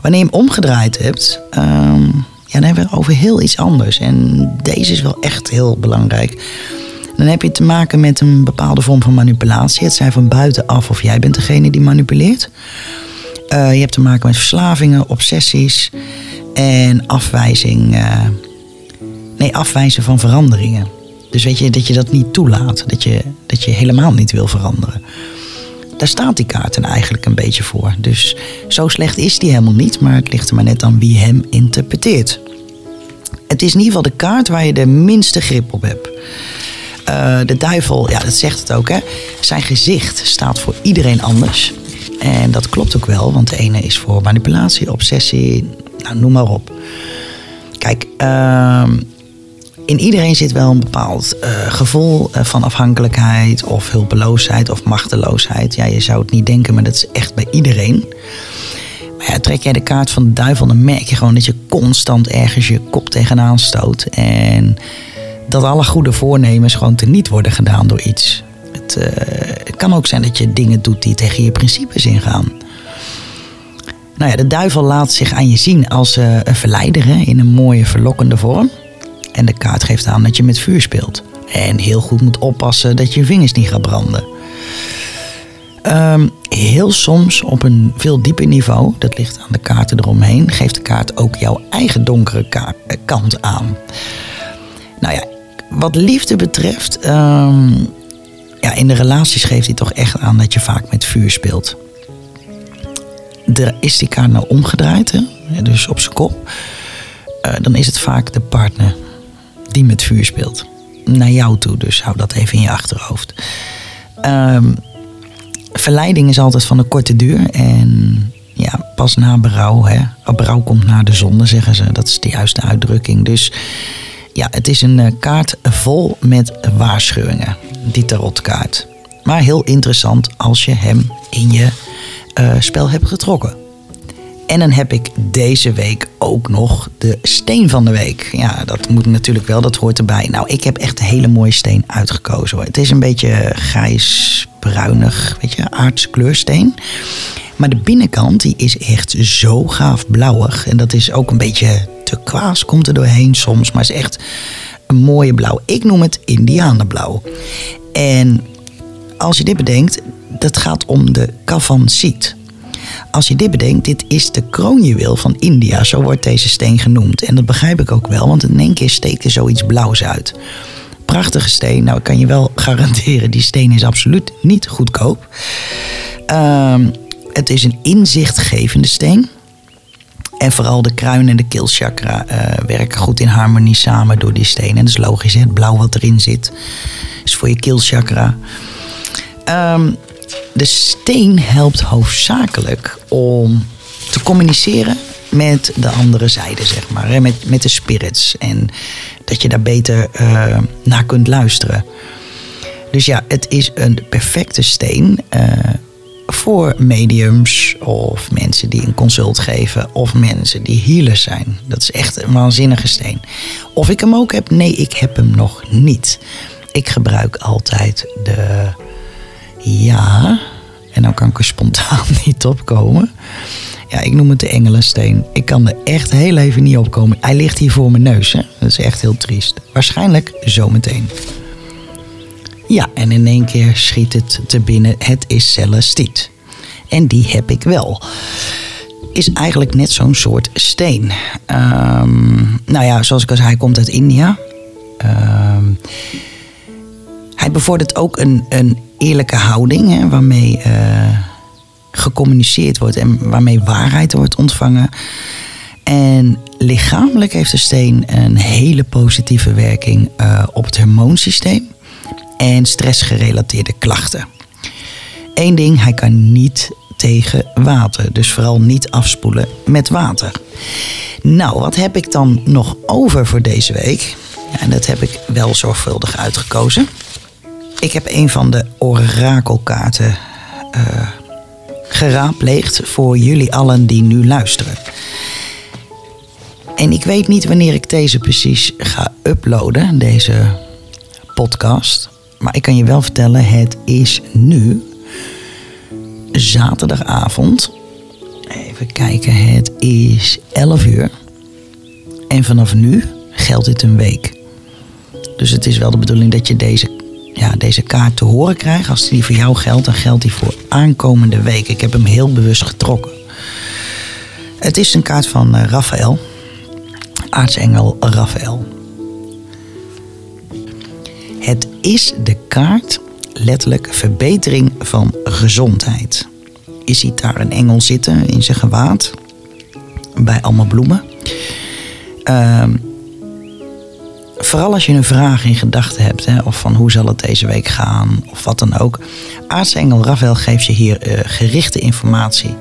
Wanneer je hem omgedraaid hebt, ehm, ja, dan hebben we het over heel iets anders. En deze is wel echt heel belangrijk. Dan heb je te maken met een bepaalde vorm van manipulatie. Het zijn van buitenaf of jij bent degene die manipuleert. Uh, je hebt te maken met verslavingen, obsessies en afwijzing. Uh, nee, afwijzen van veranderingen. Dus weet je, dat je dat niet toelaat. Dat je, dat je helemaal niet wil veranderen. Daar staat die kaart dan eigenlijk een beetje voor. Dus zo slecht is die helemaal niet, maar het ligt er maar net aan wie hem interpreteert. Het is in ieder geval de kaart waar je de minste grip op hebt. Uh, de duivel, ja, dat zegt het ook, hè. Zijn gezicht staat voor iedereen anders. En dat klopt ook wel, want de ene is voor manipulatie, obsessie, nou, noem maar op. Kijk, uh, in iedereen zit wel een bepaald uh, gevoel van afhankelijkheid of hulpeloosheid of machteloosheid. Ja, je zou het niet denken, maar dat is echt bij iedereen. Maar ja, trek jij de kaart van de duivel, dan merk je gewoon dat je constant ergens je kop tegenaan stoot. En dat alle goede voornemens gewoon teniet worden gedaan door iets. Het, het, kan ook zijn dat je dingen doet die tegen je principes ingaan. Nou ja, de duivel laat zich aan je zien als een verleider hè, in een mooie, verlokkende vorm. En de kaart geeft aan dat je met vuur speelt. En heel goed moet oppassen dat je vingers niet gaan branden. Um, heel soms op een veel dieper niveau, dat ligt aan de kaarten eromheen, geeft de kaart ook jouw eigen donkere kant aan. Nou ja, wat liefde betreft, um, ja, in de relaties geeft hij toch echt aan dat je vaak met vuur speelt. Er is die kaart nou omgedraaid, hè? dus op zijn kop, uh, dan is het vaak de partner met vuur speelt. Naar jou toe, dus hou dat even in je achterhoofd. Um, verleiding is altijd van een korte duur en ja, pas na berouw, hè. Berouw komt na de zonde, zeggen ze. Dat is de juiste uitdrukking. Dus ja, het is een kaart vol met waarschuwingen, die tarotkaart. Maar heel interessant als je hem in je uh, spel hebt getrokken. En dan heb ik deze week ook nog de steen van de week. Ja, dat moet natuurlijk wel, dat hoort erbij. Nou, ik heb echt een hele mooie steen uitgekozen hoor. Het is een beetje grijs-bruinig, weet je, aardskleurssteen. Maar de binnenkant die is echt zo gaaf blauwig. En dat is ook een beetje turquoise komt er doorheen soms. Maar is echt een mooie blauw. Ik noem het indianenblauw. En als je dit bedenkt, dat gaat om de kavansiet. Als je dit bedenkt, dit is de kroonjuweel van India. Zo wordt deze steen genoemd. En dat begrijp ik ook wel, want in één keer steekt er zoiets blauws uit. Prachtige steen. Nou, ik kan je wel garanderen, die steen is absoluut niet goedkoop. Uh, het is een inzichtgevende steen. En vooral de kruin en de keelchakra uh, werken goed in harmonie samen door die steen. En dat is logisch, hè? het blauw wat erin zit is voor je keelchakra. Um, de steen helpt hoofdzakelijk om te communiceren met de andere zijde, zeg maar. Met, met de spirits. En dat je daar beter uh, naar kunt luisteren. Dus ja, het is een perfecte steen uh, voor mediums of mensen die een consult geven of mensen die healers zijn. Dat is echt een waanzinnige steen. Of ik hem ook heb? Nee, ik heb hem nog niet. Ik gebruik altijd de ja, en dan kan ik er spontaan niet opkomen. Ja, ik noem het de engelensteen. Ik kan er echt heel even niet opkomen. Hij ligt hier voor mijn neus. Hè? Dat is echt heel triest. Waarschijnlijk zometeen. Ja, en in één keer schiet het te binnen. Het is celestiet. En die heb ik wel. Is eigenlijk net zo'n soort steen. Um, nou ja, zoals ik al zei, hij komt uit India. Um, Hij bevordert ook een, een eerlijke houding, hè, waarmee eh, gecommuniceerd wordt en waarmee waarheid wordt ontvangen. En lichamelijk heeft de steen een hele positieve werking uh, op het hormoonsysteem en stressgerelateerde klachten. Eén ding, hij kan niet tegen water. Dus vooral niet afspoelen met water. Nou, wat heb ik dan nog over voor deze week? Ja, en dat heb ik wel zorgvuldig uitgekozen. Ik heb een van de orakelkaarten uh, geraadpleegd voor jullie allen die nu luisteren. En ik weet niet wanneer ik deze precies ga uploaden, deze podcast. Maar ik kan je wel vertellen, het is nu zaterdagavond. Even kijken, het is 11 uur. En vanaf nu geldt dit een week. Dus het is wel de bedoeling dat je deze, ja, deze kaart te horen krijgt. Als die voor jou geldt, dan geldt die voor aankomende week. Ik heb hem heel bewust getrokken. Het is een kaart van uh, Raphaël. Aartsengel Raphaël. Het is de kaart letterlijk verbetering van gezondheid. Je ziet daar een engel zitten in zijn gewaad. Bij allemaal bloemen. Uh, vooral als je een vraag in gedachten hebt, hè, of van hoe zal het deze week gaan, of wat dan ook. Aartsengel Rafael geeft je hier uh, gerichte informatie.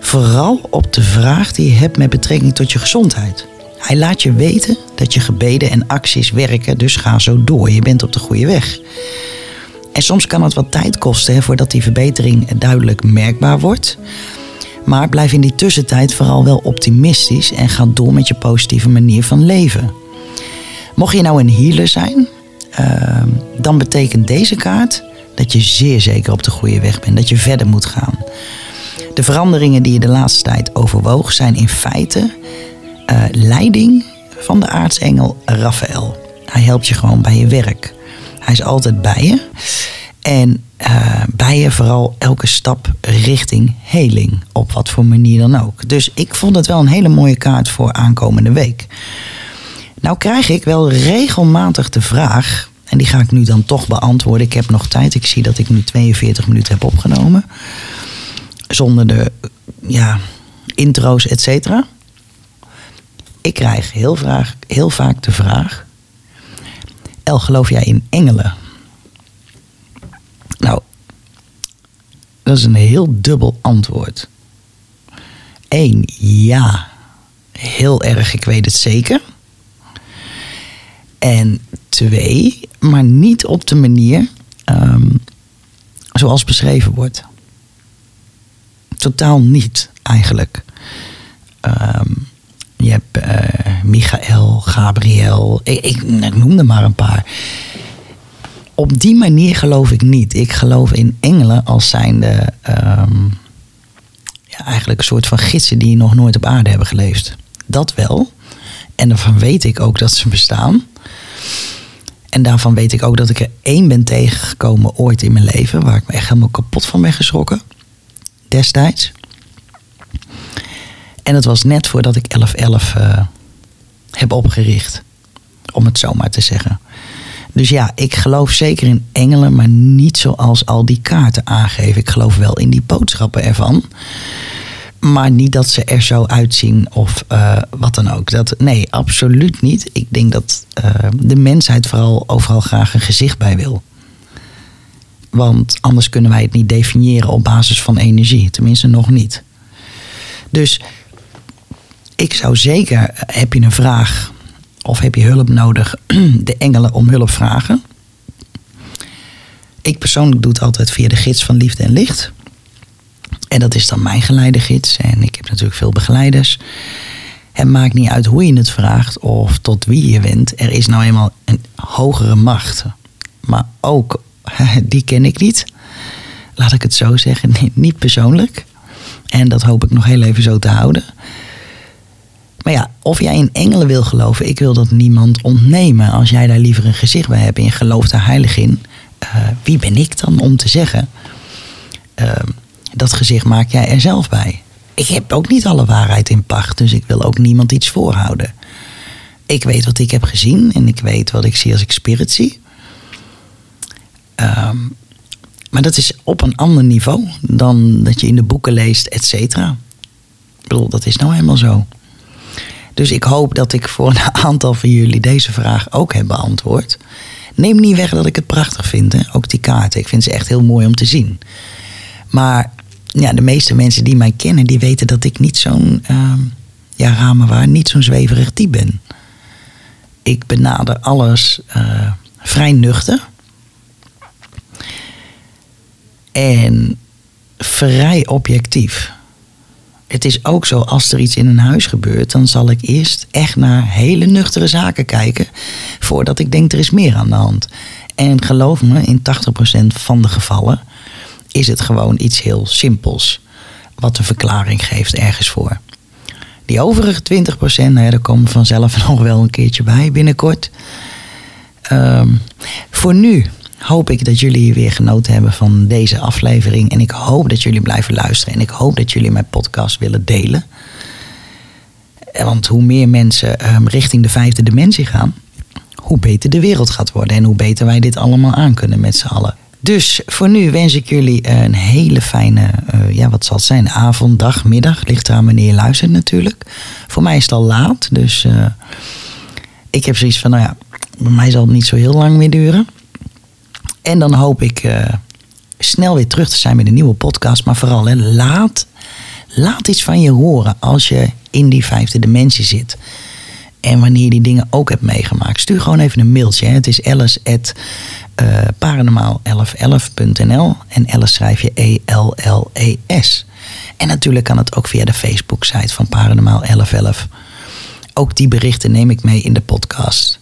Vooral op de vraag die je hebt met betrekking tot je gezondheid. Hij laat je weten dat je gebeden en acties werken, dus ga zo door. Je bent op de goede weg. En soms kan het wat tijd kosten hè, voordat die verbetering duidelijk merkbaar wordt. Maar blijf in die tussentijd vooral wel optimistisch en ga door met je positieve manier van leven. Mocht je nou een healer zijn, uh, dan betekent deze kaart dat je zeer zeker op de goede weg bent, dat je verder moet gaan. De veranderingen die je de laatste tijd overwoog zijn in feite uh, leiding van de aartsengel Raphaël. Hij helpt je gewoon bij je werk. Hij is altijd bij je. En uh, bij je vooral elke stap richting heling. Op wat voor manier dan ook. Dus ik vond het wel een hele mooie kaart voor aankomende week. Nou krijg ik wel regelmatig de vraag. En die ga ik nu dan toch beantwoorden. Ik heb nog tijd. Ik zie dat ik nu 42 minuten heb opgenomen. Zonder de ja, intro's, et cetera. Ik krijg heel, heel vaak de vraag El, geloof jij in engelen? Nou, dat is een heel dubbel antwoord. Eén, ja, heel erg, ik weet het zeker. En twee, maar niet op de manier um, zoals beschreven wordt. Totaal niet, eigenlijk. Um, je hebt uh, Michael, Gabriel. Ik, ik, ik noemde maar een paar. Op die manier geloof ik niet. Ik geloof in engelen als zijnde... Um, ja, eigenlijk een soort van gidsen die nog nooit op aarde hebben geleefd. Dat wel. En daarvan weet ik ook dat ze bestaan. En daarvan weet ik ook dat ik er één ben tegengekomen ooit in mijn leven... waar ik me echt helemaal kapot van ben geschrokken. Destijds. En het was net voordat ik 1111 uh, eh, heb opgericht. Om het zo maar te zeggen. Dus ja, ik geloof zeker in engelen, maar niet zoals al die kaarten aangeven. Ik geloof wel in die boodschappen ervan. Maar niet dat ze er zo uitzien of uh, wat dan ook. Dat, nee, absoluut niet. Ik denk dat uh, de mensheid vooral overal graag een gezicht bij wil. Want anders kunnen wij het niet definiëren op basis van energie. Tenminste, nog niet. Dus ik zou zeker, heb je een vraag of heb je hulp nodig, de engelen om hulp vragen. Ik persoonlijk doe het altijd via de gids van Liefde en Licht. En dat is dan mijn geleidegids. En ik heb natuurlijk veel begeleiders. Het maakt niet uit hoe je het vraagt of tot wie je wendt. Er is nou eenmaal een hogere macht. Maar ook, die ken ik niet. Laat ik het zo zeggen, niet persoonlijk. En dat hoop ik nog heel even zo te houden. Maar ja, of jij in engelen wil geloven, ik wil dat niemand ontnemen. Als jij daar liever een gezicht bij hebt en je gelooft daar heilig in, uh, wie ben ik dan om te zeggen? Uh, dat gezicht maak jij er zelf bij. Ik heb ook niet alle waarheid in pacht, dus ik wil ook niemand iets voorhouden. Ik weet wat ik heb gezien en ik weet wat ik zie als ik spirit zie. Ehm, maar dat is op een ander niveau dan dat je in de boeken leest, et cetera. Ik bedoel, dat is nou helemaal zo. Dus ik hoop dat ik voor een aantal van jullie deze vraag ook heb beantwoord. Neem niet weg dat ik het prachtig vind, hè? ook die kaarten. Ik vind ze echt heel mooi om te zien. Maar ja, de meeste mensen die mij kennen, die weten dat ik niet zo'n, uh, ja, ramen waar, niet zo'n zweverig type ben. Ik benader alles uh, vrij nuchter. En vrij objectief. Het is ook zo, als er iets in een huis gebeurt, dan zal ik eerst echt naar hele nuchtere zaken kijken. Voordat ik denk er is meer aan de hand. En geloof me, in 80% van de gevallen is het gewoon iets heel simpels. Wat een verklaring geeft ergens voor. Die overige 20%, nou ja, daar komen vanzelf nog wel een keertje bij binnenkort. Um, voor nu hoop ik dat jullie weer genoten hebben van deze aflevering. En ik hoop dat jullie blijven luisteren. En ik hoop dat jullie mijn podcast willen delen. Want hoe meer mensen um, richting de vijfde dimensie gaan, hoe beter de wereld gaat worden. En hoe beter wij dit allemaal aan kunnen met z'n allen. Dus voor nu wens ik jullie een hele fijne, uh, ja, wat zal het zijn? Avond, dag, middag. Ligt eraan wanneer je luistert natuurlijk. Voor mij is het al laat, dus uh, ik heb zoiets van, nou ja, bij mij zal het niet zo heel lang meer duren. En dan hoop ik snel weer terug te zijn met een nieuwe podcast. Maar vooral, hè, laat, laat iets van je horen als je in die vijfde dimensie zit. En wanneer je die dingen ook hebt meegemaakt. Stuur gewoon even een mailtje. Hè. Het is alice at uh, paranormaal1111.nl en Alice schrijf je E-L-L-E-S. En natuurlijk kan het ook via de Facebook-site van Paranormaal 1111. Ook die berichten neem ik mee in de podcast.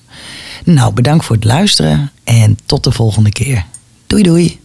Nou, bedankt voor het luisteren en tot de volgende keer. Doei doei!